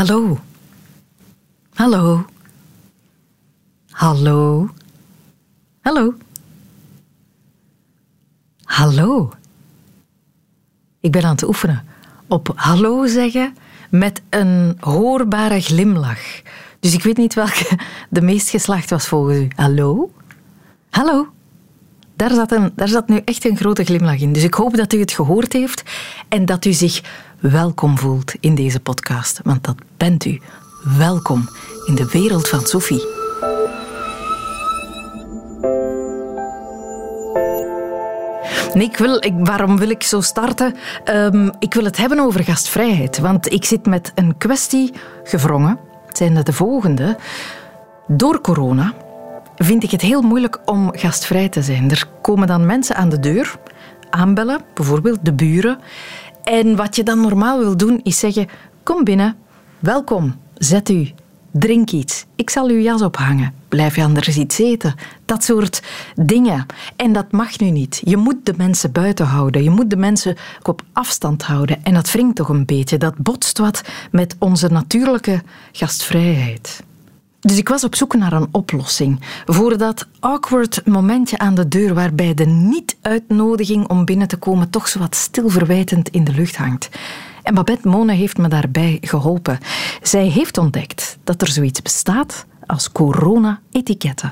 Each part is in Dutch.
Hallo. Hallo. Hallo. Hallo. Hallo. Ik ben aan het oefenen op hallo zeggen met een hoorbare glimlach. Dus ik weet niet welke de meest geslaagd was volgens u. Hallo? Hallo? Daar zat, een, daar zat nu echt een grote glimlach in. Dus ik hoop dat u het gehoord heeft en dat u zich welkom voelt in deze podcast. Want dat bent u. Welkom in de wereld van Sophie. Nee, ik wil, ik, waarom wil ik zo starten? Ehm, ik wil het hebben over gastvrijheid. Want ik zit met een kwestie gevrongen. Het zijn de volgende. Door corona vind ik het heel moeilijk om gastvrij te zijn. Er komen dan mensen aan de deur, aanbellen, bijvoorbeeld de buren. En wat je dan normaal wil doen, is zeggen: Kom binnen, welkom, zet u, drink iets, ik zal uw jas ophangen, blijf je anders iets eten. Dat soort dingen. En dat mag nu niet. Je moet de mensen buiten houden, je moet de mensen op afstand houden. En dat wringt toch een beetje, dat botst wat met onze natuurlijke gastvrijheid. Dus ik was op zoek naar een oplossing voor dat awkward momentje aan de deur waarbij de niet-uitnodiging om binnen te komen toch zo wat stilverwijtend in de lucht hangt. En Babette Mone heeft me daarbij geholpen. Zij heeft ontdekt dat er zoiets bestaat als corona-etiketten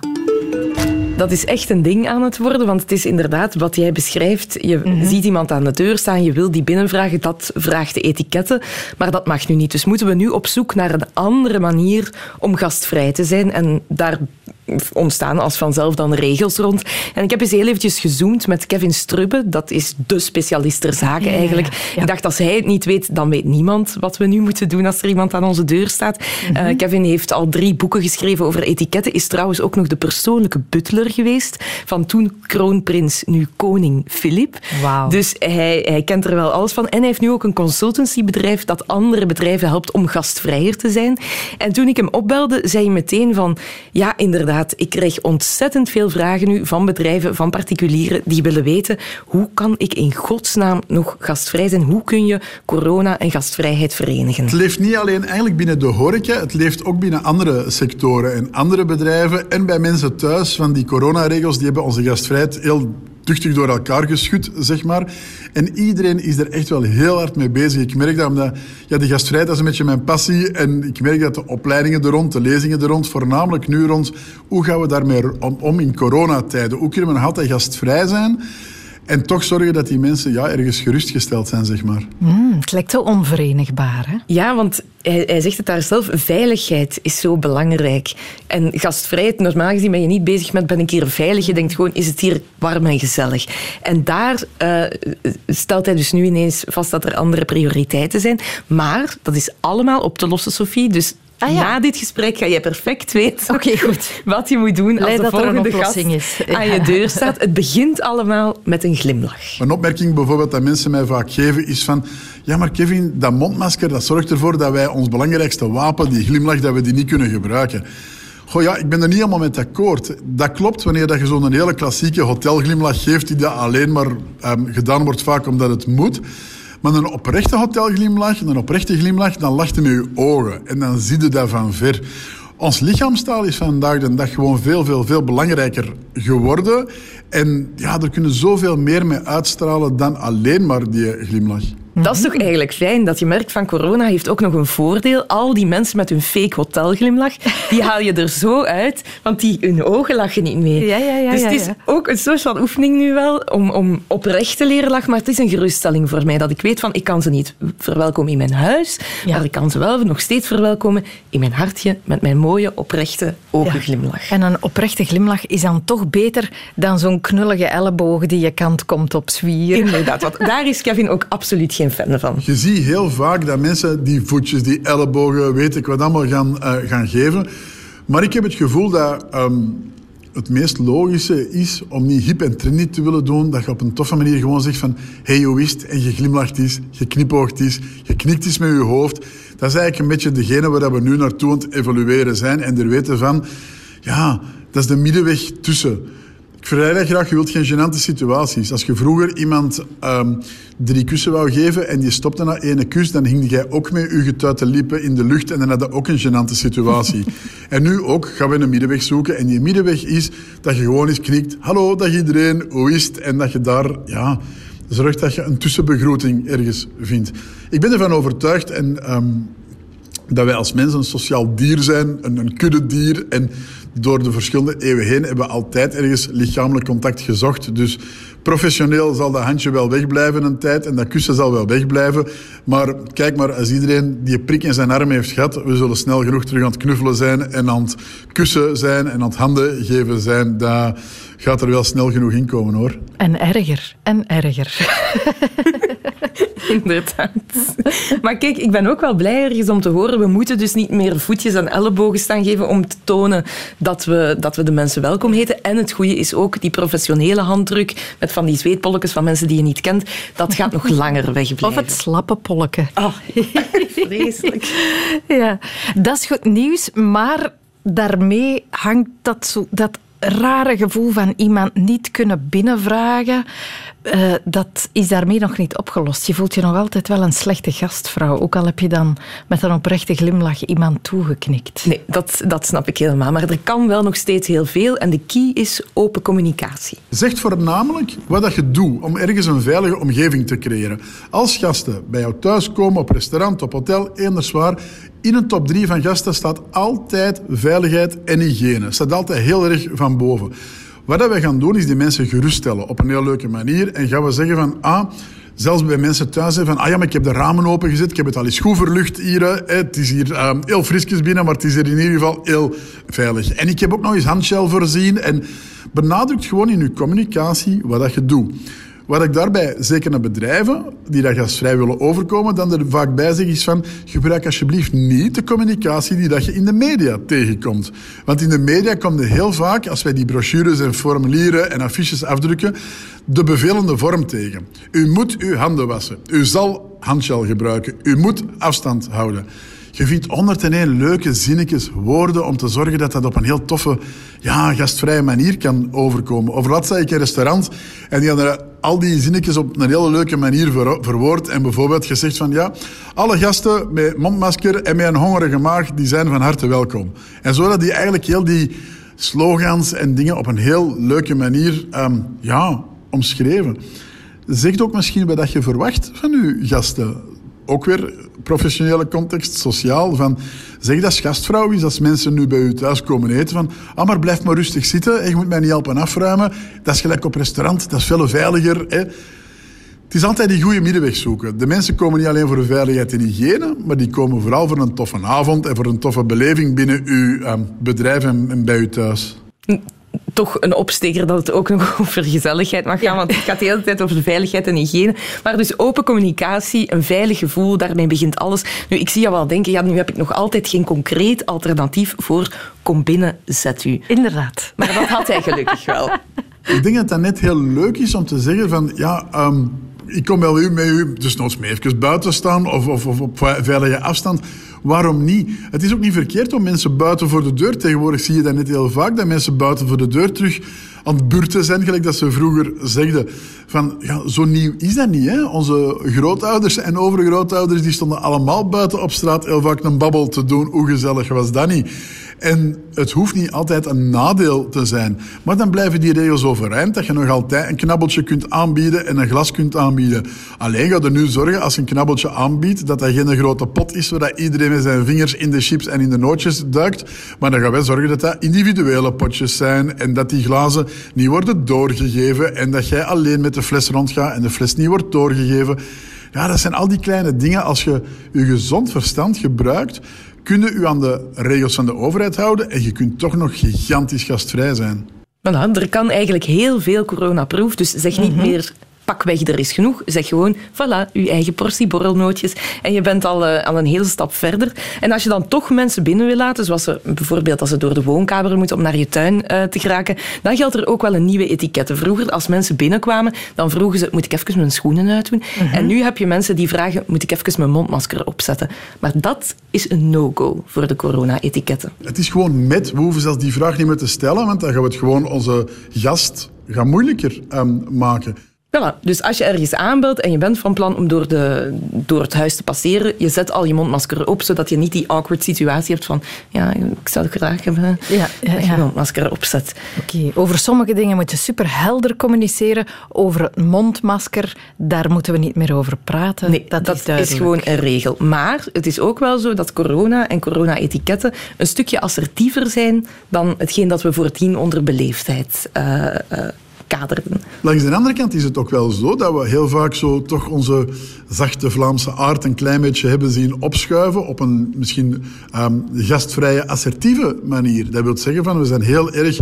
dat is echt een ding aan het worden, want het is inderdaad wat jij beschrijft. Je mhm. ziet iemand aan de deur staan, je wil die binnenvragen, dat vraagt de etiketten, maar dat mag nu niet. Dus moeten we nu op zoek naar een andere manier om gastvrij te zijn en daar ontstaan als vanzelf dan regels rond. En ik heb eens heel eventjes gezoomd met Kevin Strubbe. Dat is de specialist ter zaken eigenlijk. Ik dacht, als hij het niet weet, dan weet niemand wat we nu moeten doen als er iemand aan onze deur staat. Mhm. Eh, Kevin heeft al drie boeken geschreven over etiketten. Is trouwens ook nog de persoonlijke butler geweest van toen kroonprins, nu koning Filip. Wow. Dus hij, hij kent er wel alles van. En hij heeft nu ook een consultancybedrijf dat andere bedrijven helpt om gastvrijer te zijn. En toen ik hem opbelde, zei hij meteen van, ja, inderdaad, ik krijg ontzettend veel vragen nu van bedrijven, van particulieren, die willen weten hoe kan ik in godsnaam nog gastvrij zijn? Hoe kun je corona en gastvrijheid verenigen? Het leeft niet alleen eigenlijk binnen de horeca, het leeft ook binnen andere sectoren en andere bedrijven en bij mensen thuis. Van die coronaregels, die hebben onze gastvrijheid heel tuchtig door elkaar geschud, zeg maar. En iedereen is er echt wel heel hard mee bezig. Ik merk dat omdat ja, de gastvrijheid is een beetje mijn passie. En ik merk dat de opleidingen er rond, de lezingen er rond, voornamelijk nu rond hoe gaan we daarmee om in coronatijden? Hoe kunnen we nog altijd gastvrij zijn? En toch zorgen dat die mensen ja, ergens gerustgesteld zijn, zeg maar. Mm, het lijkt wel onverenigbaar, hè? Ja, want hij, hij, zegt het daar zelf, veiligheid is zo belangrijk. En gastvrijheid, normaal gezien ben je niet bezig met ben ik hier veilig. Je denkt gewoon, is het hier warm en gezellig? En daar uh, stelt hij dus nu ineens vast dat er andere prioriteiten zijn. Maar dat is allemaal op te lossen, Sophie. Dus Ah, Na dit gesprek ga je perfect weten okay, goed. wat je moet doen als de volgende gast is. aan je deur staat. Het begint allemaal met een glimlach. Een opmerking bijvoorbeeld dat mensen mij vaak geven is van ja, maar Kevin, dat mondmasker dat zorgt ervoor dat wij ons belangrijkste wapen, die glimlach, dat we die niet kunnen gebruiken. Goh ja, ik ben er niet helemaal met akkoord. Dat klopt wanneer dat je zo'n hele klassieke hotelglimlach geeft die dat alleen maar um, gedaan wordt vaak omdat het moet. Maar een oprechte hotelglimlach, een oprechte glimlach, dan lacht je met je ogen. En dan zie je dat van ver. Ons lichaamstaal is vandaag de dag gewoon veel, veel, veel belangrijker geworden. En ja, er kunnen zoveel meer mee uitstralen dan alleen maar die glimlach. Dat is toch eigenlijk fijn dat je merkt van corona heeft ook nog een voordeel. Al die mensen met hun fake hotelglimlach, die haal je er zo uit, want die, hun ogen lachen niet meer. Ja, ja, ja, dus het is ook een soort van oefening nu wel om, om oprecht te leren lachen, maar het is een geruststelling voor mij dat ik weet van ik kan ze niet verwelkomen in mijn huis, maar ik kan ze wel nog steeds verwelkomen in mijn hartje met mijn mooie oprechte ogenglimlach. En een oprechte glimlach is dan toch beter dan zo'n knullige elleboog die je kant komt op zwieren. Inderdaad, want daar is Kevin ook absoluut geen van. Je ziet heel vaak dat mensen die voetjes, die ellebogen, weet ik wat allemaal gaan, uh, gaan geven. Maar ik heb het gevoel dat um, het meest logische is om niet hip en trendy te willen doen. Dat je op een toffe manier gewoon zegt van... hey, hoe is? En je glimlacht is, je knipoogt is, je knikt is met je hoofd. Dat is eigenlijk een beetje degene waar we nu naartoe aan het evolueren zijn. En er weten van... Ja, dat is de middenweg tussen Ik verleid dat graag, je wilt geen gênante situaties. Als je vroeger iemand um, drie kussen wou geven en die stopte na ene kus, dan hing jij ook met je getuite lippen in de lucht en dan had je ook een gênante situatie. en nu ook gaan we een middenweg zoeken en die middenweg is dat je gewoon eens knikt, hallo, dag iedereen, hoe is het? En dat je daar, ja, zorgt dat je een tussenbegroeting ergens vindt. Ik ben ervan overtuigd en um, dat wij als mensen een sociaal dier zijn, een, een kuddedier. En door de verschillende eeuwen heen hebben we altijd ergens lichamelijk contact gezocht. Dus professioneel zal dat handje wel wegblijven een tijd en dat kussen zal wel wegblijven. Maar kijk maar, als iedereen die prik in zijn arm heeft gehad, we zullen snel genoeg terug aan het knuffelen zijn en aan het kussen zijn en aan het handen geven zijn. Dat gaat er wel snel genoeg in komen hoor. En erger, en erger. Inderdaad. Maar kijk, ik ben ook wel blij ergens om te horen. We moeten dus niet meer voetjes en ellebogen staan geven om te tonen dat we, dat we de mensen welkom heten. En het goede is ook die professionele handdruk met van die zweetpolletjes van mensen die je niet kent. Dat gaat nog langer wegblijven. Of het slappe polken. Oh, vreselijk. ja, dat is goed nieuws, maar daarmee hangt dat, zo, dat rare gevoel van iemand niet kunnen binnenvragen, uh, dat is daarmee nog niet opgelost. Je voelt je nog altijd wel een slechte gastvrouw, ook al heb je dan met een oprechte glimlach iemand toegeknikt. Nee, dat, dat snap ik helemaal. Maar er kan wel nog steeds heel veel en de key is open communicatie. Zeg voornamelijk wat dat je doet om ergens een veilige omgeving te creëren. Als gasten bij jou thuis komen, op restaurant, op hotel, eenders waar, in een top 3 van gasten staat altijd veiligheid en hygiëne. Staat altijd heel erg van boven. Wat wij gaan doen, is die mensen geruststellen op een heel leuke manier. En gaan we zeggen van, ah, zelfs bij mensen thuis van, ah ja, maar ik heb de ramen opengezet, ik heb het al eens goed verlucht hier. Het is hier um, heel frisjes binnen, maar het is hier in ieder geval heel veilig. En ik heb ook nog eens handshell voorzien. En benadrukt gewoon in uw communicatie wat dat je doet. Wat ik daarbij, zeker naar bedrijven die dat gastvrij willen overkomen, dan er vaak bij zeg is van gebruik alsjeblieft niet de communicatie die dat je in de media tegenkomt. Want in de media komt er heel vaak, als wij die brochures en formulieren en affiches afdrukken, de bevelende vorm tegen. U moet uw handen wassen. U zal handgel gebruiken. U moet afstand houden. Je vindt 101 leuke zinnetjes, woorden om te zorgen dat dat op een heel toffe, ja, gastvrije manier kan overkomen. Overlaat zei ik in een restaurant en die hadden al die zinnetjes op een hele leuke manier verwoord. En bijvoorbeeld gezegd van, ja, alle gasten met mondmasker en met een hongerige maag, die zijn van harte welkom. En zo dat die eigenlijk heel die slogans en dingen op een heel leuke manier, um, ja, omschreven. Zegt ook misschien wat je verwacht van uw gasten ook weer professionele context, sociaal. Van, zeg dat gastvrouw is als mensen nu bij u thuis komen eten. Van, ah, maar blijf maar rustig zitten. Je moet mij niet helpen afruimen. Dat is gelijk op restaurant. Dat is veel veiliger. Hè. Het is altijd die goede middenweg zoeken. De mensen komen niet alleen voor de veiligheid en hygiëne, maar die komen vooral voor een toffe avond en voor een toffe beleving binnen uw um, bedrijf en, en bij u thuis toch een opsteker dat het ook nog over gezelligheid mag gaan, want het gaat de hele tijd over veiligheid en hygiëne. Maar dus open communicatie, een veilig gevoel, daarmee begint alles. Nu, ik zie jou wel denken, ja, nu heb ik nog altijd geen concreet alternatief voor kom binnen, zet u. Inderdaad. Maar dat had hij gelukkig wel. Ik denk dat dat net heel leuk is om te zeggen van, ja... Um, ik kom wel met u, dus nog eens even buiten staan of, of, of op veilige afstand. Waarom niet? Het is ook niet verkeerd om mensen buiten voor de deur. Tegenwoordig zie je dat net heel vaak, dat mensen buiten voor de deur terug aan het buurten zijn, gelijk dat ze vroeger zegden. Van, ja, zo nieuw is dat niet. Hè? Onze grootouders en overgrootouders die stonden allemaal buiten op straat heel vaak een babbel te doen. Hoe gezellig was dat niet? En het hoeft niet altijd een nadeel te zijn. Maar dan blijven die regels overeind dat je nog altijd een knabbeltje kunt aanbieden en een glas kunt aanbieden. Alleen ga er nu zorgen, als je een knabbeltje aanbiedt, dat dat geen grote pot is waar iedereen met zijn vingers in de chips en in de nootjes duikt. Maar dan gaan wij zorgen dat dat individuele potjes zijn en dat die glazen niet worden doorgegeven en dat jij alleen met fles rondgaat en de fles niet wordt doorgegeven. Ja, dat zijn al die kleine dingen. Als je je gezond verstand gebruikt, kunnen u aan de regels van de overheid houden en je kunt toch nog gigantisch gastvrij zijn. Voilà, er kan eigenlijk heel veel coronaproof, dus zeg niet mhm. meer pak weg, er is genoeg. Zeg gewoon, voilà, uw eigen portie borrelnootjes. En je bent al, uh, al een hele stap verder. En als je dan toch mensen binnen wil laten, zoals ze, bijvoorbeeld als ze door de woonkamer moeten om naar je tuin uh, te geraken, dan geldt er ook wel een nieuwe etiketten. Vroeger, als mensen binnenkwamen, dan vroegen ze, moet ik even mijn schoenen uitdoen? Mm En nu heb je mensen die vragen, moet ik even mijn mondmasker opzetten? Maar dat is een no-go voor de corona-etiketten. Het is gewoon met, we hoeven zelfs die vraag niet meer te stellen, want dan gaan we het gewoon onze gast gaan moeilijker um, maken. Voilà. Dus als je ergens aanbelt en je bent van plan om door, de, door het huis te passeren, je zet al je mondmasker op, zodat je niet die awkward situatie hebt van ja, ik zou het graag hebben ja, ja, dat je mondmasker opzet. Oké, over sommige dingen moet je super helder communiceren. Over het mondmasker, daar moeten we niet meer over praten. Nee, dat, is, is, gewoon een regel. Maar het is ook wel zo dat corona en corona-etiketten een stukje assertiever zijn dan hetgeen dat we voordien onder beleefdheid uh, uh, kaderden. Langs de andere kant is het ook wel zo dat we heel vaak zo toch onze zachte Vlaamse aard een klein beetje hebben zien opschuiven op een misschien um, gastvrije, assertieve manier. Dat wil zeggen van we zijn heel erg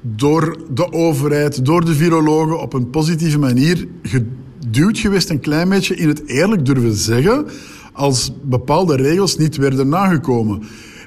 door de overheid, door de virologen op een positieve manier geduwd geweest een klein beetje in het eerlijk durven zeggen als bepaalde regels niet werden nagekomen.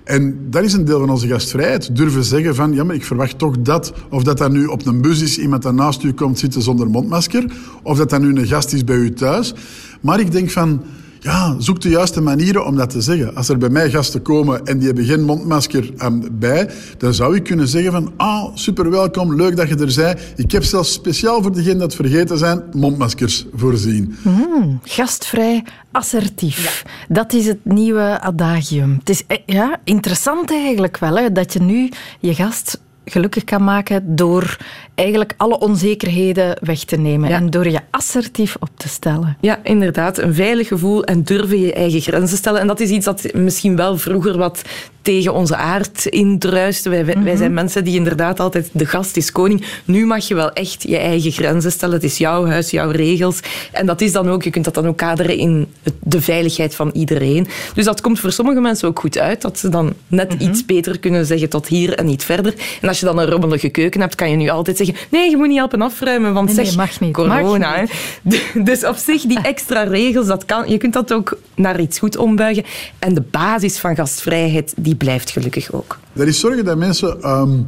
En dat is een deel van onze gastvrijheid. Durven zeggen van, ja, maar ik verwacht toch dat. Of dat dat nu op een bus is, iemand dat naast u komt zitten zonder mondmasker. Of dat dat nu een gast is bij u thuis. Maar ik denk van, ja, zoek de juiste manieren om dat te zeggen. Als er bij mij gasten komen en die hebben geen mondmasker bij, dan zou ik kunnen zeggen van, ah, super welkom, leuk dat je er bent. Ik heb zelfs speciaal voor degenen dat vergeten zijn, mondmaskers voorzien. Mm, gastvrij, assertief. Dat is het nieuwe adagium. Het is eh, ja, interessant eigenlijk wel, hè, dat je nu je gast gelukkig kan maken door eigenlijk alle onzekerheden weg te nemen en door je assertief op te stellen. Ja, inderdaad. Een veilig gevoel en durven je eigen grenzen stellen. En dat is iets dat misschien wel vroeger wat tegen onze aard indruist. Wij, wij mhm. zijn mensen die inderdaad altijd de gast is koning. Nu mag je wel echt je eigen grenzen stellen. Het is jouw huis, jouw regels. En dat is dan ook, je kunt dat dan ook kaderen in de veiligheid van iedereen. Dus dat komt voor sommige mensen ook goed uit. Dat ze dan net mhm. iets beter kunnen zeggen tot hier en niet verder. En als je dan een rommelige keuken hebt, kan je nu altijd zeggen nee, je moet niet helpen afruimen, want nee, zeg, mag niet. corona. Mag niet. Dus op zich, die extra regels, dat kan, je kunt dat ook naar iets goed ombuigen. En de basis van gastvrijheid, die blijft gelukkig ook. Dat is zorgen dat mensen ehm,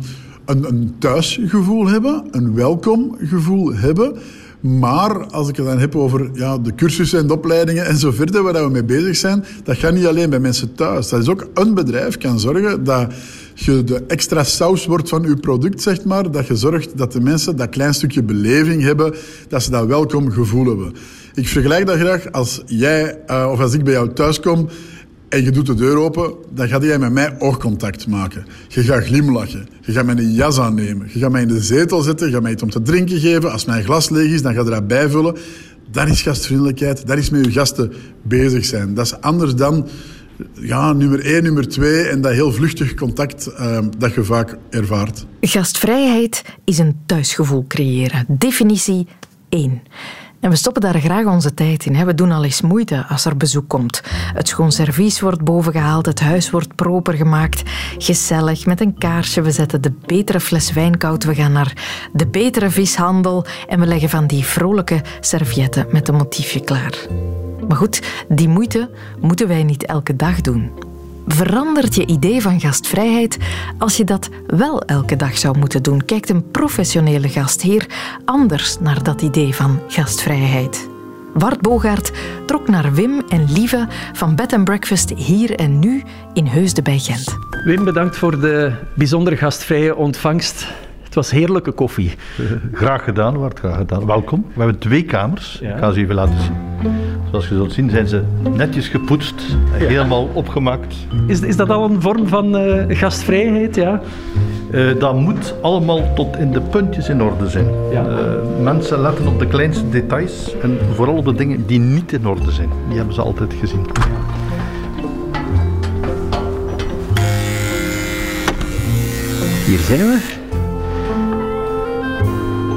een, een thuisgevoel hebben, een welkomgevoel hebben. Maar als ik het dan heb over ja, de cursussen en de opleidingen en zo verder, waar we mee bezig zijn, dat gaat niet alleen bij mensen thuis. Dat is ook een bedrijf kan zorgen dat je de extra saus wordt van je product, zeg maar. Dat je zorgt dat de mensen dat klein stukje beleving hebben, dat ze dat welkom gevoel hebben. Ik vergelijk dat graag als jij uh, of als ik bij jou thuis kom en je doet de deur open, dan ga jij met mij oogcontact maken. Je gaat glimlachen. Je gaat mij een jas aannemen. Je gaat mij in de zetel zetten. Je gaat mij iets om te drinken geven. Als mijn glas leeg is, dan ga je dat bijvullen. Dat is gastvriendelijkheid. Dat is met je gasten bezig zijn. Dat is anders dan ja, nummer één, nummer twee en dat heel vluchtig contact uh, dat je vaak ervaart. Gastvrijheid is een thuisgevoel creëren. Definitie 1. En we stoppen daar graag onze tijd in. We doen al eens moeite als er bezoek komt. Het schoon servies wordt bovengehaald, het huis wordt proper gemaakt. Gezellig, met een kaarsje. We zetten de betere fles wijn koud. We gaan naar de betere vishandel. En we leggen van die vrolijke servietten met een motiefje klaar. Maar goed, die moeite moeten wij niet elke dag doen. Verandert je idee van gastvrijheid als je dat wel elke dag zou moeten doen? Kijkt een professionele gastheer anders naar dat idee van gastvrijheid? Wart Bogaert trok naar Wim en Lieve van Bed and Breakfast hier en nu in Heusden bij Gent. Wim, bedankt voor de bijzonder gastvrije ontvangst. Het was heerlijke koffie. Graag gedaan, Wart, graag gedaan. Welkom. We hebben twee kamers. Ik ga ze even laten zien. Zoals je zult zien zijn ze netjes gepoetst, helemaal opgemaakt. Is, is dat al een vorm van uh, gastvrijheid? Ja? Uh, dat moet allemaal tot in de puntjes in orde zijn. Ja. Uh, mensen letten op de kleinste details en vooral op de dingen die niet in orde zijn. Die hebben ze altijd gezien. Hier zijn we.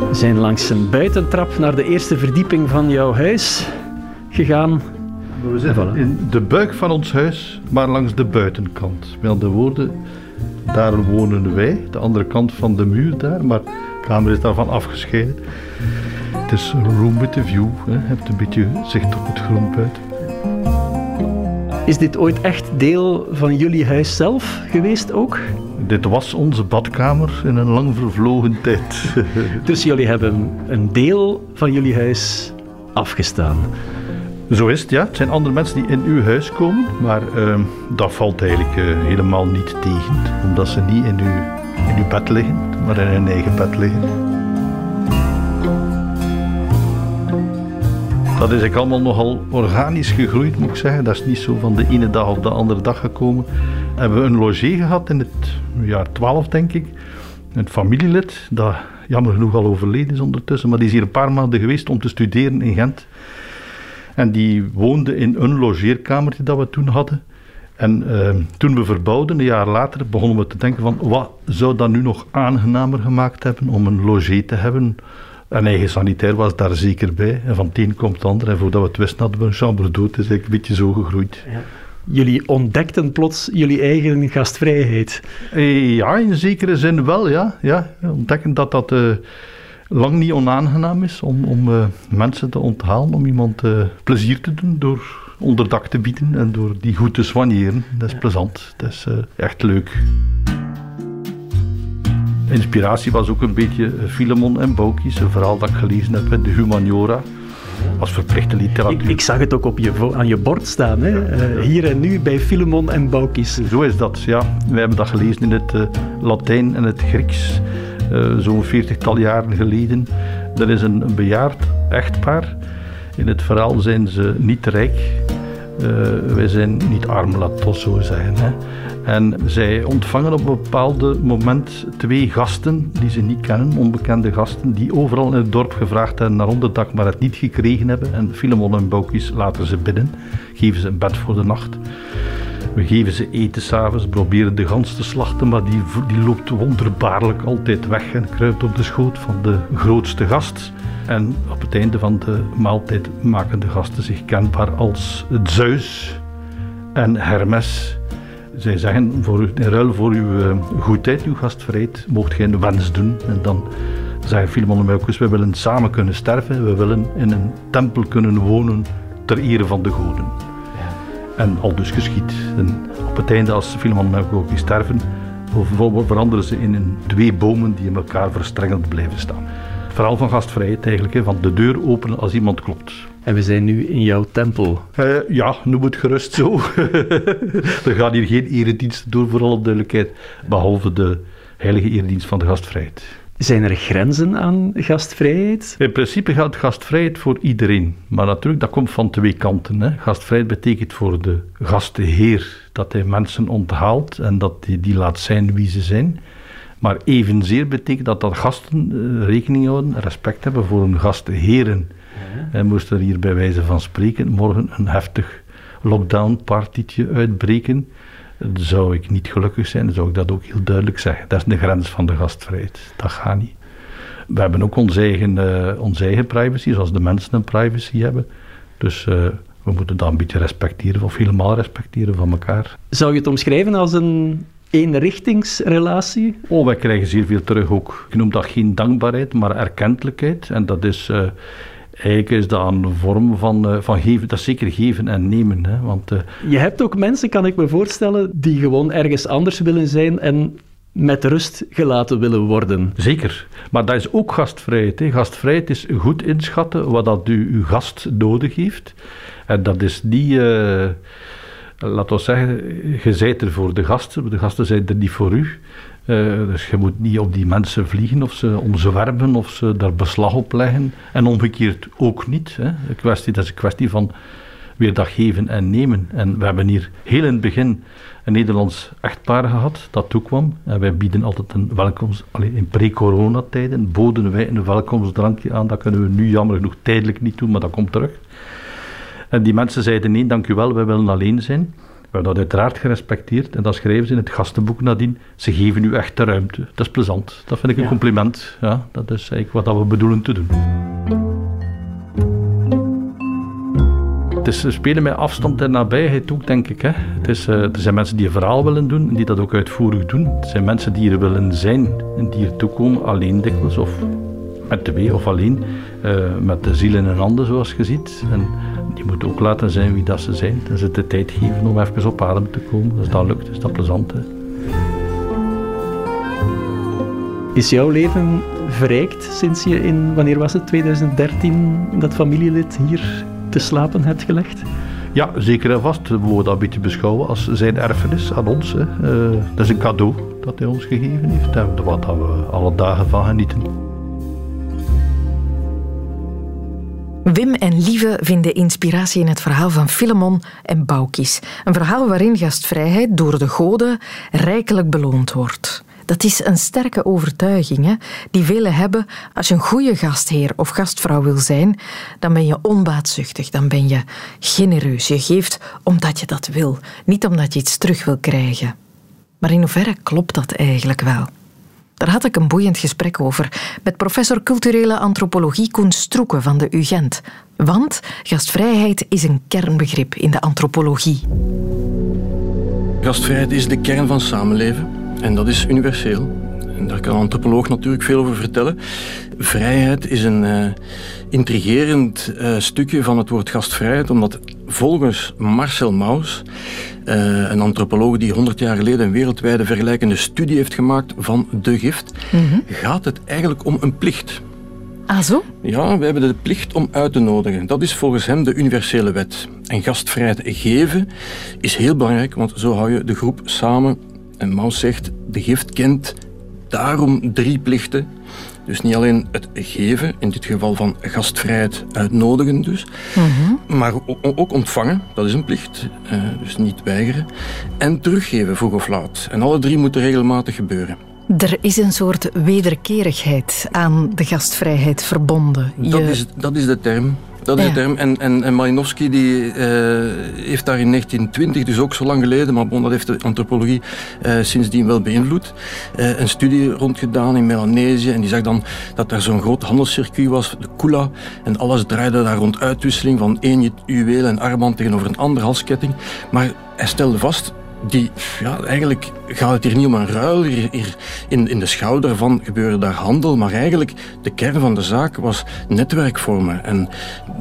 We zijn langs een buitentrap naar de eerste verdieping van jouw huis gegaan. We zitten in de buik van ons huis, maar langs de buitenkant. Met andere woorden, daar wonen wij, de andere kant van de muur daar, maar De kamer is daarvan afgescheiden. Het is een room with a view. Hè. Je hebt een beetje zicht op het groen buiten. Is dit ooit echt deel van jullie huis zelf geweest ook? Dit was onze badkamer in een lang vervlogen tijd. Dus jullie hebben een deel van jullie huis afgestaan. Zo is het, ja. Het zijn andere mensen die in uw huis komen, maar ehm, dat valt eigenlijk eh, helemaal niet tegen, omdat ze niet in uw, in uw bed liggen, maar in hun eigen bed liggen. Dat is eigenlijk allemaal nogal organisch gegroeid, moet ik zeggen. Dat is niet zo van de ene dag op de andere dag gekomen. We hebben een logé gehad in het jaar 12, denk ik. Een familielid, dat jammer genoeg al overleden is ondertussen, maar die is hier een paar maanden geweest om te studeren in Gent. En die woonde in een logeerkamertje dat we toen hadden. En uh, toen we verbouwden, een jaar later, begonnen we te denken van wat zou dat nu nog aangenamer gemaakt hebben om een logé te hebben. Een eigen sanitair was daar zeker bij. En van het een komt het ander. En voordat we het wisten hadden we een chambre dood. Het is eigenlijk een beetje zo gegroeid. Ja. Jullie ontdekten plots jullie eigen gastvrijheid. Eh, ja, in zekere zin wel, ja. ja. Ontdekken dat dat... Uh, lang niet onaangenaam is om, om uh, mensen te onthalen, om iemand uh, plezier te doen door onderdak te bieden en door die goed te soigneren. Dat is ja. plezant, dat is uh, echt leuk. Inspiratie was ook een beetje Filemon en Boukis, een verhaal dat ik gelezen heb in de Humaniora. Als verplichte literatuur. Ik, ik, zag het ook op je, aan je bord staan, hè? Hier en nu bij Filemon en Boukis. Zo is dat, ja. Wij hebben dat gelezen in het Latijn en het Grieks. Uh, zo'n veertigtal jaren geleden. Er is een, bejaard echtpaar. In het verhaal zijn ze niet rijk. Uh, wij zijn niet arm, laat het zo zeggen. Hè. En zij ontvangen op een bepaald moment twee gasten die ze niet kennen, onbekende gasten, die overal in het dorp gevraagd hebben naar onderdak, maar het niet gekregen hebben. En Filemon en Boukis laten ze binnen, geven ze een bed voor de nacht. We geven ze eten s'avonds, proberen de gans te slachten, maar die, die loopt wonderbaarlijk altijd weg en kruipt op de schoot van de grootste gast. En op het einde van de maaltijd maken de gasten zich kenbaar als Zeus en Hermes. Zij zeggen, voor, in ruil voor uw goedheid, uw gastvrijheid, mocht gij een wens doen. En dan zeggen Filemon en Melkus, we willen samen kunnen sterven, we willen in een tempel kunnen wonen ter ere van de goden. En al dus geschiet. En op het einde, als Filemon en ook sterven, veranderen ze in twee bomen die in elkaar verstrengeld blijven staan. Het verhaal van gastvrijheid eigenlijk, van de deur openen als iemand klopt. En we zijn nu in jouw tempel. Uh, ja, noem het gerust zo. er gaan hier geen erediensten door, voor alle duidelijkheid, behalve de heilige eredienst van de gastvrijheid. Zijn er grenzen aan gastvrijheid? In principe geldt gastvrijheid voor iedereen. Maar natuurlijk, dat komt van twee kanten. Hè. Gastvrijheid betekent voor de gastheer dat hij mensen onthaalt en dat hij die laat zijn wie ze zijn. Maar evenzeer betekent dat dat gasten uh, rekening houden, respect hebben voor hun gastheren. Ja. En moest er hier bij wijze van spreken morgen een heftig lockdown-partietje uitbreken, zou ik niet gelukkig zijn, dan zou ik dat ook heel duidelijk zeggen. Dat is de grens van de gastvrijheid. Dat gaat niet. We hebben ook onze eigen, uh, onze eigen privacy, zoals de mensen een privacy hebben. Dus uh, we moeten dat een beetje respecteren, of helemaal respecteren van elkaar. Zou je het omschrijven als een eenrichtingsrelatie? Oh, wij krijgen zeer veel terug ook. Ik noem dat geen dankbaarheid, maar erkentelijkheid. En dat is... Uh, eigenlijk is dat een vorm van, uh, van geven. Dat is zeker geven en nemen. Hè, want, uh, je hebt ook mensen, kan ik me voorstellen, die gewoon ergens anders willen zijn en met rust gelaten willen worden. Zeker. Maar dat is ook gastvrijheid. Hè. Gastvrijheid is goed inschatten wat dat u, uw gast nodig heeft. En dat is niet... Uh, laten we zeggen, je zijt er voor de gasten, de gasten zijn er niet voor u. Uh, dus je moet niet op die mensen vliegen of ze omzwerven of ze daar beslag op leggen. En omgekeerd ook niet. Hè. De kwestie, dat is een kwestie van weer dat geven en nemen. En we hebben hier heel in het begin een Nederlands echtpaar gehad dat toekwam. En wij bieden altijd een welkomst. Allee, in pre-coronatijden boden wij een welkomstdrankje aan. Dat kunnen we nu jammer genoeg tijdelijk niet doen, maar dat komt terug. En die mensen zeiden: nee, dank u wel, wij willen alleen zijn. We hebben dat uiteraard gerespecteerd en dat schrijven ze in het gastenboek nadien. Ze geven u echt de ruimte. Dat is plezant. Dat vind ik een compliment. Ja, dat is eigenlijk wat we bedoelen te doen. Het is spelen met afstand en nabijheid ook, denk ik. Hè. Het is, uh, er zijn mensen die een verhaal willen doen en die dat ook uitvoerig doen. Er zijn mensen die er willen zijn en die er toekomen alleen dikwijls of met twee of alleen. Uh, met de ziel in een handen, zoals je ziet. En die moeten ook laten zijn wie dat ze zijn. En ze de tijd geven om even op adem te komen. Als dat lukt, is dat plezant. Hè. Is jouw leven verrijkt sinds je in, wanneer was het, 2013, dat familielid hier te slapen hebt gelegd? Ja, zeker en vast. We mogen dat een beetje beschouwen als zijn erfenis aan ons. Hè. Uh, dat is een cadeau dat hij ons gegeven heeft en wat we alle dagen van genieten. Wim en Lieve vinden inspiratie in het verhaal van Filemon en Baukis. Een verhaal waarin gastvrijheid door de goden rijkelijk beloond wordt. Dat is een sterke overtuiging hè, die velen hebben. Als je een goede gastheer of gastvrouw wil zijn, dan ben je onbaatzuchtig, dan ben je genereus. Je geeft omdat je dat wil, niet omdat je iets terug wil krijgen. Maar in hoeverre klopt dat eigenlijk wel? Daar had ik een boeiend gesprek over met professor culturele antropologie Koen Stroeken van de UGent. Want gastvrijheid is een kernbegrip in de antropologie. Gastvrijheid is de kern van samenleven. En dat is universeel. En daar kan een antropoloog natuurlijk veel over vertellen. Vrijheid is een uh, intrigerend uh, stukje van het woord gastvrijheid, omdat volgens Marcel Mauss, uh, een antropoloog die 100 jaar geleden een wereldwijde vergelijkende studie heeft gemaakt van de gift, mm -hmm. gaat het eigenlijk om een plicht. Ah, zo? Ja, we hebben de plicht om uit te nodigen. Dat is volgens hem de universele wet. En gastvrijheid geven is heel belangrijk, want zo hou je de groep samen en Maus zegt, de gift kent daarom drie plichten. Dus niet alleen het geven, in dit geval van gastvrijheid uitnodigen dus, mhm. maar ook ontvangen, dat is een plicht, eh, dus niet weigeren, en teruggeven vroeg of laat. En alle drie moeten regelmatig gebeuren. Er is een soort wederkerigheid aan de gastvrijheid verbonden. Dat, is, dat is de term. Dat is de term. En, en, en Malinowski die, uh, heeft daar in 1920, dus ook zo lang geleden, maar bon, dat heeft de antropologie uh, sindsdien wel beïnvloed, uh, een studie rondgedaan in Melanesië. En die zag dan dat daar zo'n groot handelscircuit was, de Kula. En alles draaide daar rond uitwisseling van één juweel en armband tegenover een andere halsketting. Maar hij stelde vast, die, ja, eigenlijk gaat het hier niet om een ruil. Hier, in, in de schouder van gebeurde daar handel, maar eigenlijk de kern van de zaak was netwerkvormen. En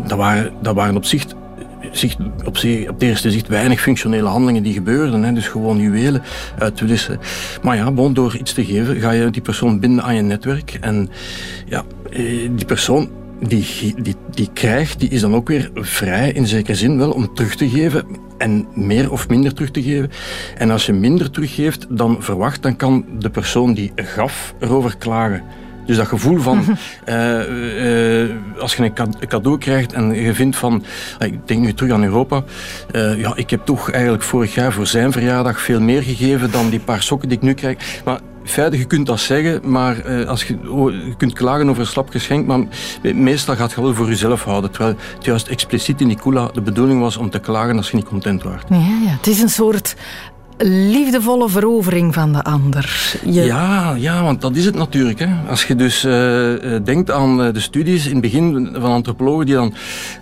dat waren, dat waren op zich op, op de eerste zicht weinig functionele handelingen die gebeurden. Hè, dus gewoon juwelen uitwisselen. Maar ja, bon, door iets te geven ga je die persoon binden aan je netwerk. En ja, eh, die persoon die, die, die krijgt, die is dan ook weer vrij in zekere zin wel om terug te geven en meer of minder terug te geven. En als je minder teruggeeft dan verwacht, dan kan de persoon die gaf erover klagen. Dus dat gevoel van, uh, uh, als je een cadeau krijgt en je vindt van, ik denk nu terug aan Europa, uh, ja, ik heb toch eigenlijk vorig jaar voor zijn verjaardag veel meer gegeven dan die paar sokken die ik nu krijg. Maar feitelijk, je kunt dat zeggen, maar als je, oh, je kunt klagen over een slap geschenk, maar meestal gaat het wel voor jezelf houden. Terwijl het juist expliciet in die de bedoeling was om te klagen als je niet content was. Ja, ja. Het is een soort liefdevolle verovering van de ander. Ja, ja, want dat is het natuurlijk. Hè. Als je dus uh, denkt aan de studies in het begin van antropologen die dan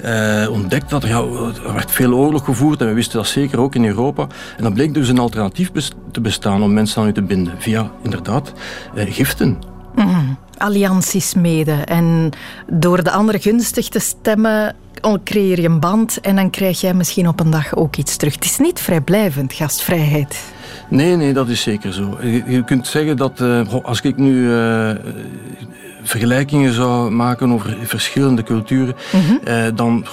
uh, ontdekt dat ja, er werd veel oorlog gevoerd en we wisten dat zeker ook in Europa. En dan bleek dus een alternatief te bestaan om mensen aan u te binden via inderdaad giften. Mm, allianties mede en door de ander gunstig te stemmen creëer je een band en dan krijg jij misschien op een dag ook iets terug. Het is niet vrijblijvend, gastvrijheid. Nee, nee, dat is zeker zo. Je, kunt zeggen dat uh, als ik nu uh, vergelijkingen zou maken over verschillende culturen, mm -hmm. dan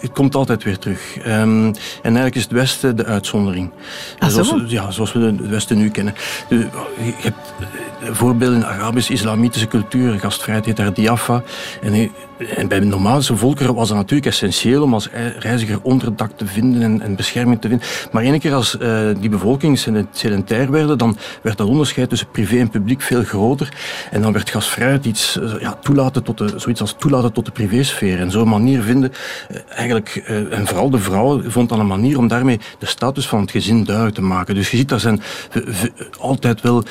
het komt altijd weer terug. Um, en eigenlijk is het Westen de uitzondering. Ah, zoals, ja, zoals we het Westen nu kennen. je hebt voorbeelden in Arabische, islamitische cultuur, gastvrijheid daar diafa. En, en bij normaalse volkeren was dat natuurlijk essentieel om als reiziger onderdak te vinden en, en bescherming te vinden. Maar één keer als uh, die bevolking sedentair werden, dan werd dat onderscheid tussen privé en publiek veel groter. En dan werd gastvrijheid iets ja, toelaten tot de, zoiets als toelaten tot de privésfeer. En zo'n manier vinden, eigenlijk, en vooral de vrouw vond dan een manier om daarmee de status van het gezin duidelijk te maken. Dus je ziet, daar zijn altijd wel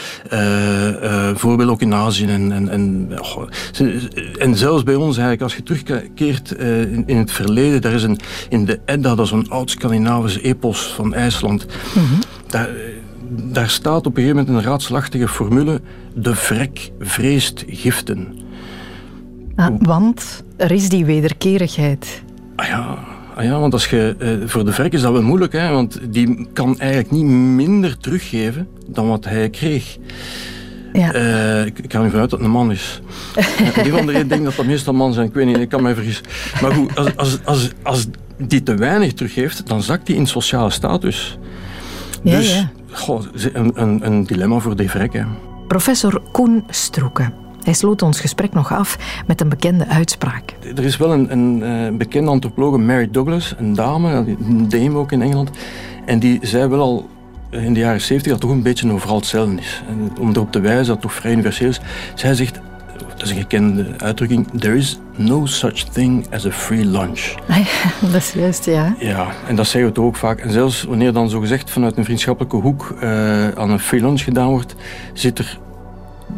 voorbeelden ook in Azië en, en, en, en zelfs bij ons eigenlijk, als je terugkeert in, in het verleden, daar is een, in de Edda, dat is een oud Scandinavisch epos van IJsland, mm daar, daar staat op een gegeven moment een raadselachtige formule: de vrek vreest giften. Ah, want er is die wederkerigheid. Ah ja, ah ja want als je, uh, voor de vrek is dat wel moeilijk, hè, want die kan eigenlijk niet minder teruggeven dan wat hij kreeg. Ja. Uh, ik, ik ga nu vanuit dat het een man is. die van de denkt dat dat meestal man zijn. Ik weet niet, ik kan mij vergissen. Maar goed, als, als, als, als die te weinig teruggeeft, dan zakt die in sociale status. Ja, dus ja. Goh, een, een, een dilemma voor de vrek. Hè. Professor Koen Stroeken. Hij sloot ons gesprek nog af met een bekende uitspraak. Er is wel een, een, een eh, bekende antropologe, Mary Douglas, een dame, een dame ook in Engeland. En die zei wel al in de jaren 70 dat toch een beetje overal hetzelfde is. En om erop te wijzen dat het toch vrij universeel is. Zij zegt, dat is een gekende uitdrukking, there is no such thing as a free lunch. dat is juist, ja. Ja, en dat zeggen we toch ook vaak. En zelfs wanneer dan zo gezegd vanuit een vriendschappelijke hoek uh, aan een free lunch gedaan wordt, zit er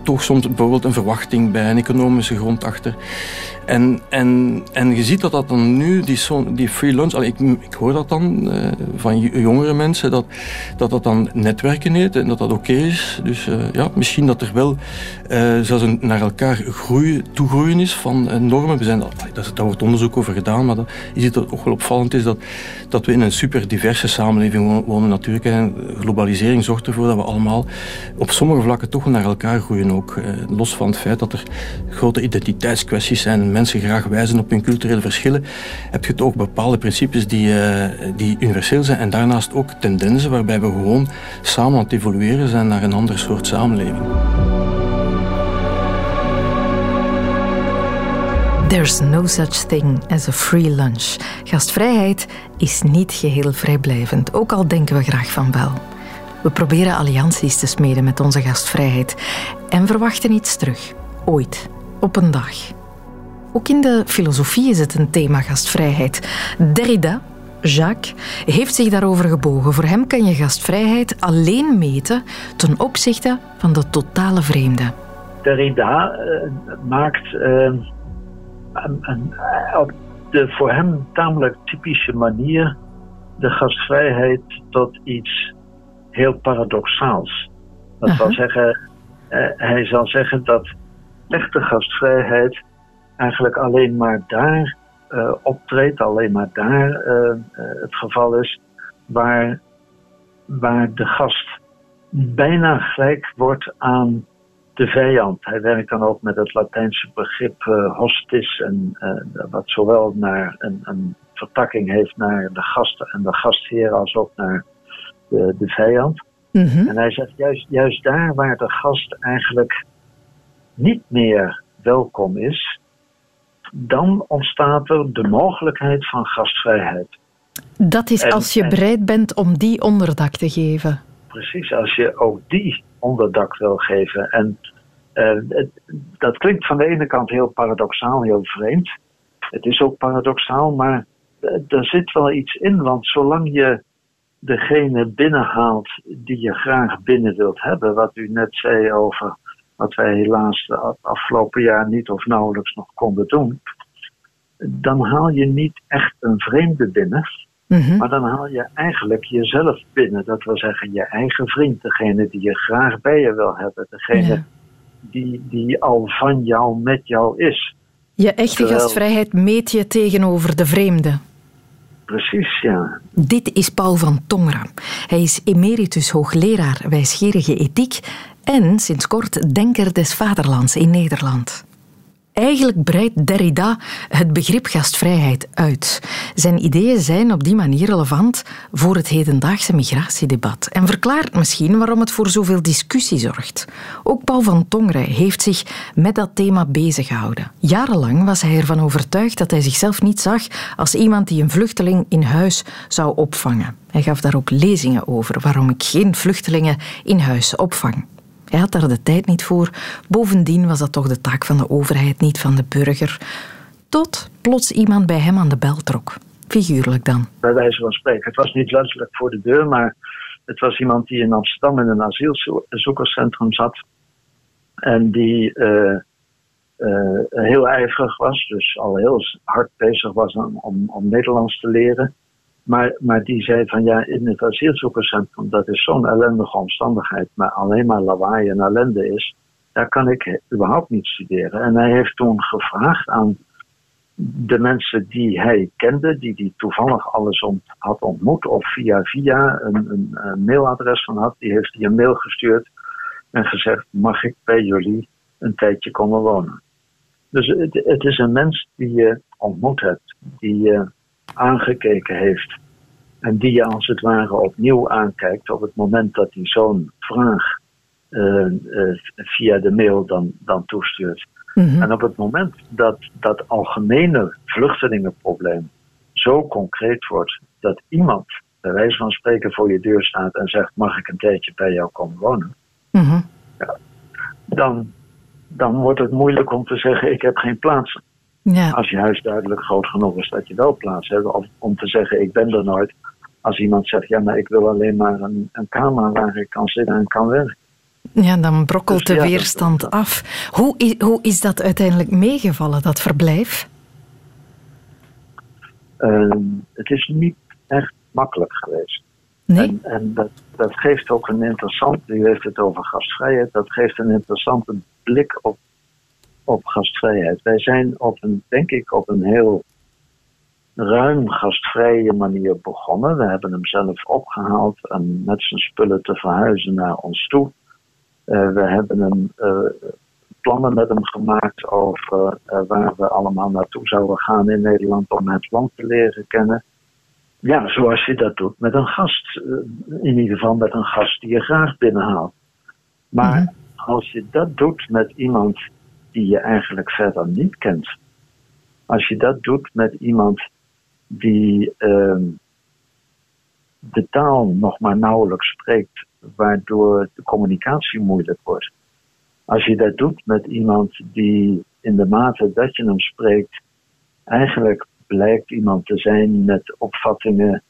toch soms bijvoorbeeld een verwachting bij, een economische grond achter. En, en, en je ziet dat dat dan nu, die, die free lunch, ik, ik hoor dat dan uh, van jongere mensen, dat, dat dat dan netwerken heet en dat dat oké is. Dus uh, ja, misschien dat er wel uh, zelfs een naar elkaar groeien, toegroeien is van normen. We zijn, dat, daar wordt onderzoek over gedaan, maar dat, je ziet dat ook wel opvallend is dat, dat we in een super diverse samenleving wonen natuurlijk. En globalisering zorgt ervoor dat we allemaal op sommige vlakken toch naar elkaar groeien ook. los van het feit dat er grote identiteitskwesties zijn mensen graag wijzen op hun culturele verschillen, heb je toch bepaalde principes die, uh, die universeel zijn en daarnaast ook tendensen waarbij we gewoon samen aan het evolueren zijn naar een ander soort samenleving. There's no such thing as a free lunch. Gastvrijheid is niet geheel vrijblijvend, ook al denken we graag van wel. We proberen allianties te smeden met onze gastvrijheid en verwachten iets terug. Ooit, op een dag. Ook in de filosofie is het een thema gastvrijheid. Derrida, Jacques, heeft zich daarover gebogen. Voor hem kan je gastvrijheid alleen meten ten opzichte van de totale vreemde. Derrida uh, maakt uh, een, een, op de voor hem tamelijk typische manier de gastvrijheid tot iets heel paradoxaals. Dat wil zeggen, uh, hij zal zeggen dat echte gastvrijheid eigenlijk alleen maar daar uh, optreedt, alleen maar daar uh, het geval is waar, waar de gast bijna gelijk wordt aan de vijand. Hij werkt dan ook met het Latijnse begrip uh, hostis, en, wat zowel naar een, een, vertakking heeft naar de gasten en de gastheer als ook naar de, de vijand. Mm En hij zegt juist, juist daar waar de gast eigenlijk niet meer welkom is, dan ontstaat er de mogelijkheid van gastvrijheid. Dat is als je bereid bent om die onderdak te geven. Precies, als je ook die onderdak wil geven. En uh, dat klinkt van de ene kant heel paradoxaal, heel vreemd. Het is ook paradoxaal, maar uh, er zit wel iets in. Want zolang je degene binnenhaalt die je graag binnen wilt hebben, wat u net zei over wat wij helaas het afgelopen jaar niet of nauwelijks nog konden doen, dan haal je niet echt een vreemde binnen, mhm. maar dan haal je eigenlijk jezelf binnen. Dat wil zeggen, je eigen vriend, degene die je graag bij je wil hebben, degene die, die al van jou met jou is. Je echte gastvrijheid meet je tegenover de vreemde. Precies, ja. Dit is Paul van Tongera. Hij is emeritus hoogleraar wijsgerige ethiek en sinds kort denker des vaderlands in Nederland. Eigenlijk breidt Derrida het begrip gastvrijheid uit. Zijn ideeën zijn op die manier relevant voor het hedendaagse migratiedebat en verklaart misschien waarom het voor zoveel discussie zorgt. Ook Paul van Tongeren heeft zich met dat thema bezig gehouden. Jarenlang was hij ervan overtuigd dat hij zichzelf niet zag als iemand die een vluchteling in huis zou opvangen. Hij gaf daar ook lezingen over waarom ik geen vluchtelingen in huis opvang. Hij had daar de tijd niet voor. Bovendien was dat toch de taak van de overheid, niet van de burger. Tot plots iemand bij hem aan de bel trok. Figuurlijk dan. Bij wijze van spreken. Het was niet letterlijk voor de deur, maar het was iemand die in Amsterdam in een asielzoekerscentrum zat. En die uh, uh, heel ijverig was, dus al heel hard bezig was om, om Nederlands te leren. Maar, maar die zei van ja, in het asielzoekerscentrum, dat is zo'n ellendige omstandigheid, maar alleen maar lawaai en ellende is, daar kan ik überhaupt niet studeren. En hij heeft toen gevraagd aan de mensen die hij kende, die hij toevallig alles had ontmoet, of via via een, een, een, mailadres van had, die heeft hij een mail gestuurd en gezegd: Mag ik bij jullie een tijdje komen wonen? Dus het, het is een mens die je ontmoet hebt, die je aangekeken heeft en die je als het ware opnieuw aankijkt op het moment dat hij zo'n vraag uh, uh, via de mail dan, dan toestuurt. Mhm. En op het moment dat dat algemene vluchtelingenprobleem zo concreet wordt dat iemand bij wijze van spreken voor je deur staat en zegt: Mag ik een tijdje bij jou komen wonen? Mhm. ja, dan, dan wordt het moeilijk om te zeggen: Ik heb geen plaats. Ja. Als je huis duidelijk groot genoeg is dat je wel plaats hebt. Of om te zeggen: Ik ben er nooit. Als iemand zegt: Ja, maar ik wil alleen maar een, een kamer waar ik kan zitten en kan werken. Ja, dan brokkelt dus de weerstand af. Hoe is, hoe is dat uiteindelijk meegevallen, dat verblijf? Ehm, het is niet echt makkelijk geweest. Nee? En, en dat, dat geeft ook een interessant, u heeft het over gastvrijheid, dat geeft een interessante blik op, op gastvrijheid. Wij zijn op een, denk ik, op een heel ruim gastvrije manier begonnen. We hebben hem zelf opgehaald en met zijn spullen te verhuizen naar ons toe. Eh, we hebben een, eh, plannen met hem gemaakt over eh, waar we allemaal naartoe zouden gaan in Nederland om het land te leren kennen. Ja, zoals je dat doet met een gast. in ieder geval met een gast die je graag binnenhaalt. Maar mhm. als je dat doet met iemand die je eigenlijk verder niet kent. Als je dat doet met iemand die uh, de taal nog maar nauwelijks spreekt waardoor de communicatie moeilijk wordt. Als je dat doet met iemand die in de mate dat je hem spreekt, eigenlijk blijkt iemand te zijn met opvattingen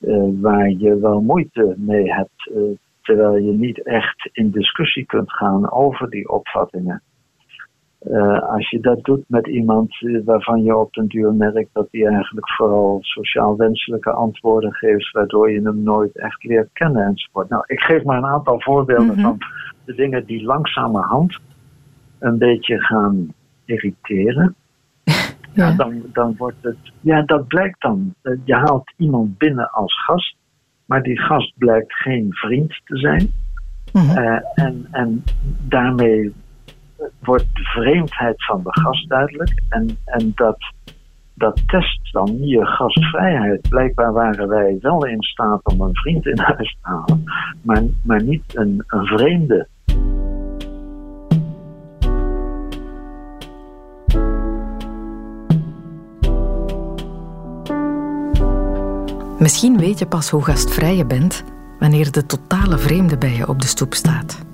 uh, waar je wel moeite mee hebt, uh, terwijl je niet echt in discussie kunt gaan over die opvattingen. Uh, als je dat doet met iemand eh, waarvan je op den duur merkt dat hij eigenlijk vooral sociaal wenselijke antwoorden geeft, waardoor je hem nooit echt leert kennen enzovoort. Nou, ik geef maar een aantal voorbeelden mhm. van de dingen die langzamerhand een beetje gaan irriteren. Ja. dan, dan wordt het. Ja, dat blijkt dan. Eh, je haalt iemand binnen als gast, maar die gast blijkt geen vriend te zijn. Mm en, en daarmee wordt de vreemdheid van de gast duidelijk. En, en dat, dat test dan je gastvrijheid. Blijkbaar waren wij wel in staat om een vriend in huis te halen, maar, maar niet een, een vreemde. Misschien weet je pas hoe gastvrij je bent wanneer de totale vreemde bij je op de stoep staat.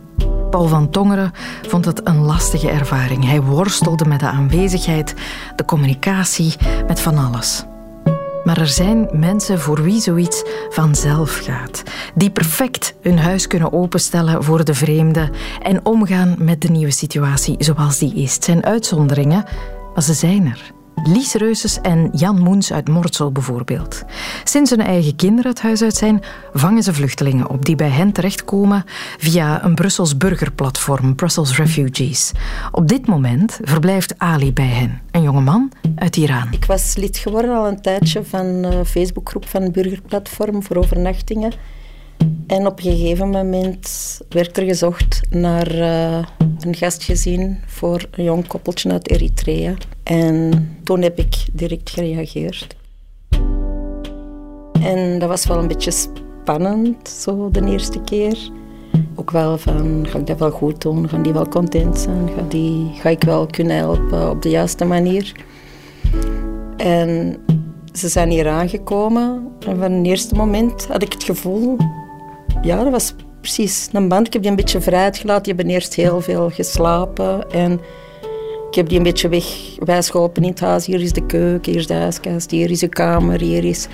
Paul van Tongeren vond het een lastige ervaring. Hij worstelde met de aanwezigheid, de communicatie, met van alles. Maar er zijn mensen voor wie zoiets vanzelf gaat. Die perfect hun huis kunnen openstellen voor de vreemde en omgaan met de nieuwe situatie zoals die is. Zijn uitzonderingen, maar ze zijn er. Lies Reuses en Jan Moens uit Mortsel bijvoorbeeld. Sinds hun eigen kinderen het huis uit zijn, vangen ze vluchtelingen op die bij hen terechtkomen via een Brussels burgerplatform, Brussels Refugees. Op dit moment verblijft Ali bij hen, een jonge man uit Iran. Ik was lid geworden al een tijdje van een Facebookgroep van burgerplatform voor overnachtingen. En op een gegeven moment werd er gezocht naar uh, een gastgezin voor een jong koppeltje uit Eritrea. En toen heb ik direct gereageerd. En dat was wel een beetje spannend, zo de eerste keer. Ook wel van, ga ik dat wel goed doen? Gaan die wel content zijn? Ga, die, ga ik wel kunnen helpen op de juiste manier? En ze zijn hier aangekomen. En van het eerste moment had ik het gevoel ja, dat was precies, een band. Ik heb die een beetje vrijheid gelaten. Die hebben eerst heel veel geslapen. En ik heb die een beetje weg wijsgeholpen in het huis. Hier is de keuken, hier is de huiskast, hier is de kamer, hier is...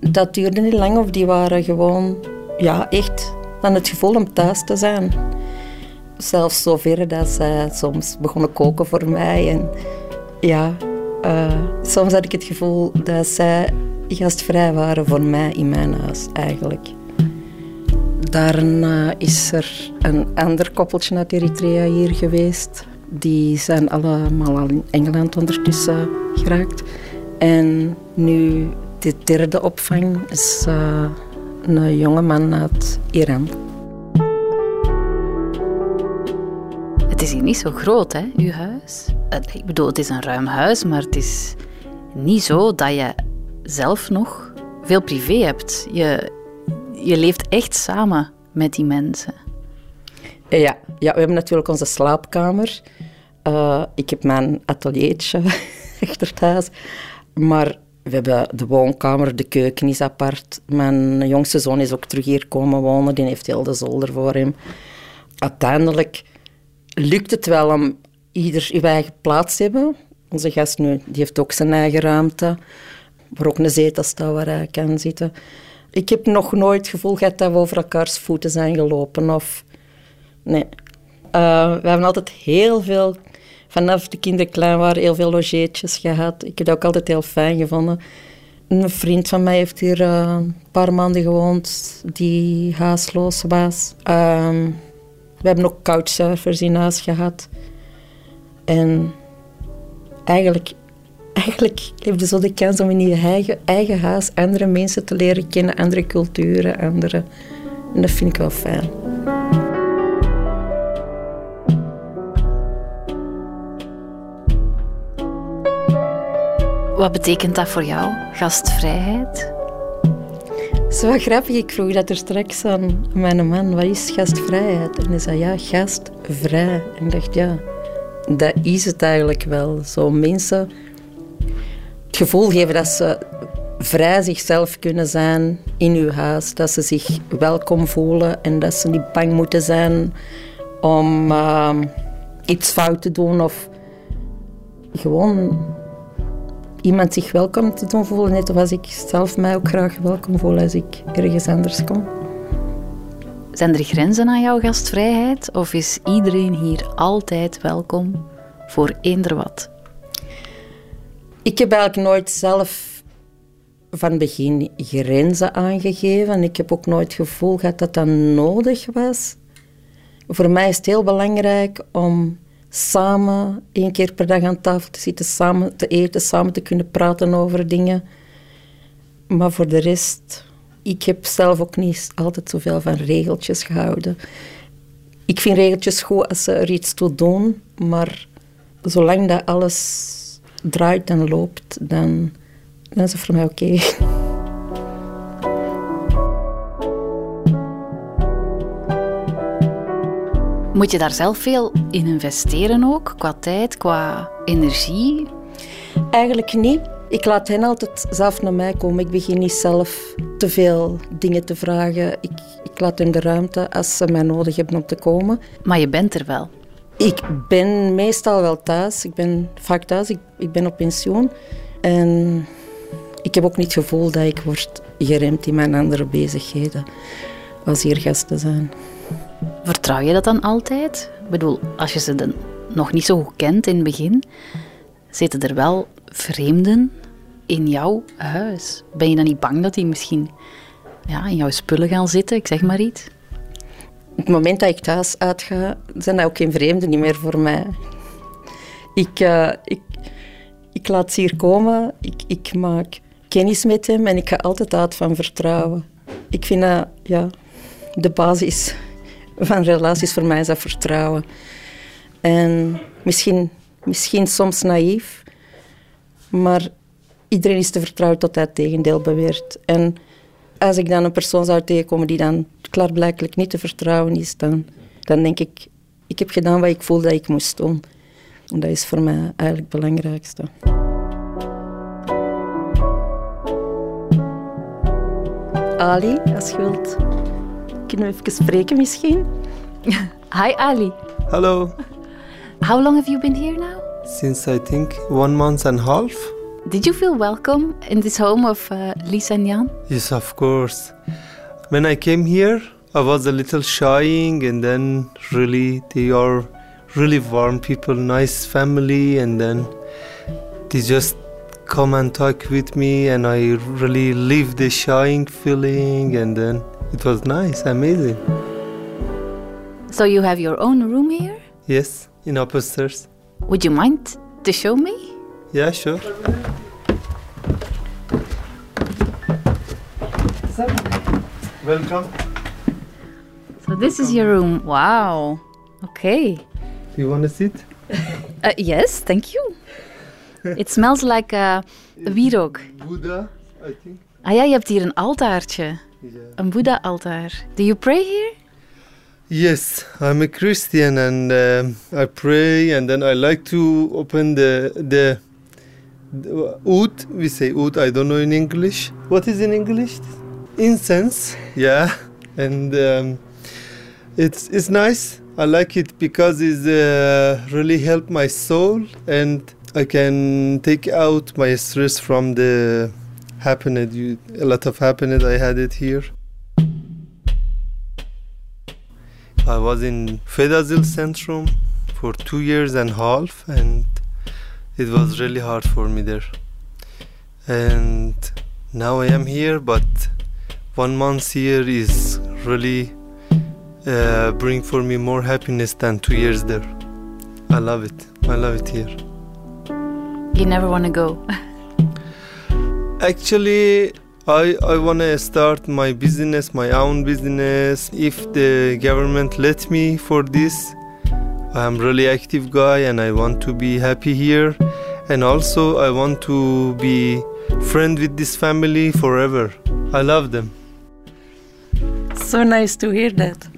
Dat duurde niet lang of die waren gewoon, ja, echt dan het gevoel om thuis te zijn. Zelfs zover dat ze soms begonnen koken voor mij. En ja, uh, soms had ik het gevoel dat zij gastvrij waren voor mij in mijn huis, eigenlijk. Daarna is er een ander koppeltje uit Eritrea hier geweest. Die zijn allemaal al in Engeland ondertussen geraakt. En nu, de derde opvang is uh, een jongeman uit Iran. Het is hier niet zo groot, hè, uw huis? Ik bedoel, het is een ruim huis, maar het is niet zo dat je zelf nog veel privé hebt. Je, je leeft echt samen met die mensen. Ja, ja we hebben natuurlijk onze slaapkamer. Uh, ik heb mijn ateliertje achter thuis. Maar we hebben de woonkamer, de keuken is apart. Mijn jongste zoon is ook terug hier komen wonen. Die heeft heel de zolder voor hem. Uiteindelijk lukt het wel om ieder uw eigen plaats te hebben. Onze gast nu, die heeft ook zijn eigen ruimte. Waar ook een zetel staat waar hij kan zitten. Ik heb nog nooit het gevoel gehad dat we over elkaars voeten zijn gelopen. Of... Nee. Uh, we hebben altijd heel veel, vanaf de kinderen klein waren, heel veel logeetjes gehad. Ik heb dat ook altijd heel fijn gevonden. Een vriend van mij heeft hier uh, een paar maanden gewoond, die haasloos was. Uh, we hebben ook couchsurfers in huis gehad. En eigenlijk eigenlijk heb je zo de kans om in je eigen, eigen huis andere mensen te leren kennen, andere culturen, andere... En dat vind ik wel fijn. Wat betekent dat voor jou, gastvrijheid? Het is wel grappig. Ik vroeg dat er straks aan mijn man, wat is gastvrijheid? En hij zei, ja, gastvrij. En ik dacht, ja, dat is het eigenlijk wel. Zo mensen het gevoel geven dat ze vrij zichzelf kunnen zijn in uw huis. Dat ze zich welkom voelen en dat ze niet bang moeten zijn om uh, iets fout te doen of gewoon iemand zich welkom te doen voelen. Net als ik zelf mij ook graag welkom voel als ik ergens anders kom. Zijn er grenzen aan jouw gastvrijheid of is iedereen hier altijd welkom voor eender wat? Ik heb eigenlijk nooit zelf van begin grenzen aangegeven. Ik heb ook nooit het gevoel gehad dat dat nodig was. Voor mij is het heel belangrijk om samen één keer per dag aan tafel te zitten, samen te eten, samen te kunnen praten over dingen. Maar voor de rest, ik heb zelf ook niet altijd zoveel van regeltjes gehouden. Ik vind regeltjes goed als ze er iets toe doen, maar zolang dat alles draait en loopt, dan, dan is het voor mij oké. Moet je daar zelf veel in investeren ook, qua tijd, qua energie? Eigenlijk niet. Ik laat hen altijd zelf naar mij komen. Ik begin niet zelf te veel dingen te vragen. Ik, ik laat hen de ruimte als ze mij nodig hebben om te komen. Maar je bent er wel? Ik ben meestal wel thuis. Ik ben vaak thuis. Ik, ik ben op pensioen. En ik heb ook niet het gevoel dat ik word geremd in mijn andere bezigheden als hier gasten zijn. Vertrouw je dat dan altijd? Ik bedoel, als je ze dan nog niet zo goed kent in het begin, zitten er wel vreemden in jouw huis. Ben je dan niet bang dat die misschien ja, in jouw spullen gaan zitten? Ik zeg maar iets het moment dat ik thuis uitga, zijn dat ook geen vreemden meer voor mij. Ik, uh, ik, ik laat ze hier komen, ik, ik maak kennis met hem en ik ga altijd uit van vertrouwen. Ik vind dat ja, de basis van relaties voor mij is dat vertrouwen. En misschien, misschien soms naïef, maar iedereen is te vertrouwen tot hij het tegendeel beweert. En als ik dan een persoon zou tegenkomen die dan klaarblijkelijk niet te vertrouwen is, dan, dan denk ik, ik heb gedaan wat ik voelde dat ik moest doen. En dat is voor mij eigenlijk het belangrijkste. Ali, als je wilt Kunnen we even spreken misschien? Hi, Ali. Hello. How long have you been here now? Since I think one month and a half. Did you feel welcome in this home of uh, Lisa and Jan? Yes, of course. When I came here, I was a little shying, and then really they are really warm people, nice family, and then they just come and talk with me, and I really leave the shying feeling, and then it was nice, amazing. So you have your own room here? Yes, in upstairs. Would you mind to show me? Yeah, sure. Welcome. So this is your room. Wow. Okay. Do you want to sit? Uh, yes, thank you. It smells like uh, wierook. Buddha, I think. Ah ja, je hebt hier een altaartje. Een Boeddha-altaar. Do you pray here? Yes, I'm a Christian and um, I pray and then I like to open the, the oud. We say oud. I don't know in English. What is in English? Incense. Yeah, and um, it's it's nice. I like it because it uh, really help my soul and I can take out my stress from the happiness. You, a lot of happiness I had it here. I was in Fedazil Centrum for two years and a half, and it was really hard for me there. And now I am here, but one month here is really uh, bring for me more happiness than two years there. I love it. I love it here. You never want to go. Actually, I, I want to start my business, my own business. If the government let me for this, I'm really active guy and I want to be happy here. And also I want to be friend with this family forever. I love them. So nice to hear that.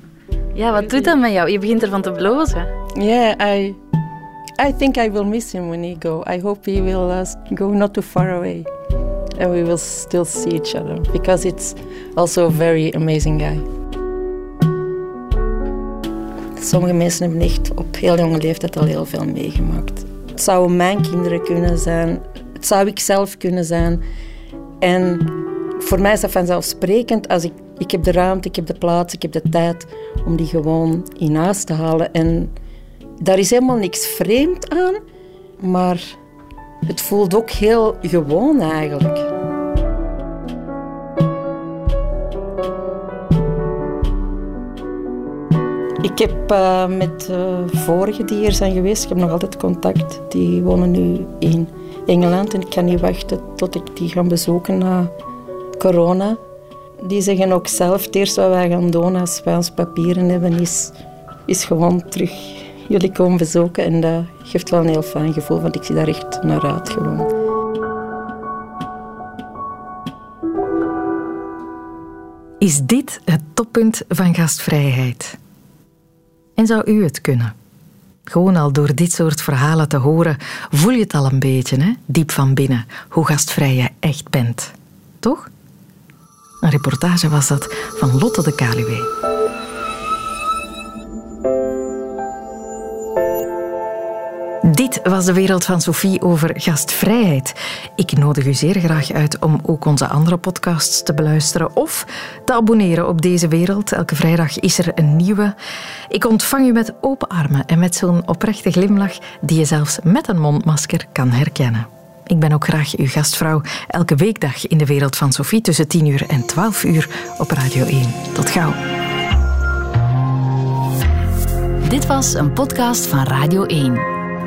Ja, wat doet dat met jou? Je begint ervan te blozen. Yeah, I I think I will miss him when he go. I hope he will uh, go not too far away. And we will still see each other because it's also a very amazing guy. Sommige mensen hebben echt op heel jonge leeftijd al heel veel meegemaakt. Het zouden mijn kinderen kunnen zijn, het zou ik zelf kunnen zijn. En voor mij is dat vanzelfsprekend als ik, ik heb de ruimte, ik heb de plaats, ik heb de tijd om die gewoon in huis te halen. En daar is helemaal niks vreemd aan, maar het voelt ook heel gewoon eigenlijk. Ik heb uh, met vorige die hier zijn geweest, ik heb nog altijd contact. Die wonen nu in Engeland en ik kan niet wachten tot ik die ga bezoeken na corona. Die zeggen ook zelf, het eerste wat wij gaan doen als wij ons papieren hebben, is, is gewoon terug jullie komen bezoeken. En dat geeft wel een heel fijn gevoel, want ik zie daar echt naar uit gewoon. Is dit het toppunt van gastvrijheid? En zou u het kunnen? Gewoon al door dit soort verhalen te horen, voel je het al een beetje, hè? diep van binnen, hoe gastvrij je echt bent. Toch? Een reportage was dat van Lotte de Kaluwe. Dit was de wereld van Sophie over gastvrijheid. Ik nodig u zeer graag uit om ook onze andere podcasts te beluisteren of te abonneren op deze wereld. Elke vrijdag is er een nieuwe. Ik ontvang u met open armen en met zo'n oprechte glimlach die je zelfs met een mondmasker kan herkennen. Ik ben ook graag uw gastvrouw elke weekdag in de wereld van Sophie tussen 10 uur en 12 uur op Radio 1. Tot gauw. Dit was een podcast van Radio 1.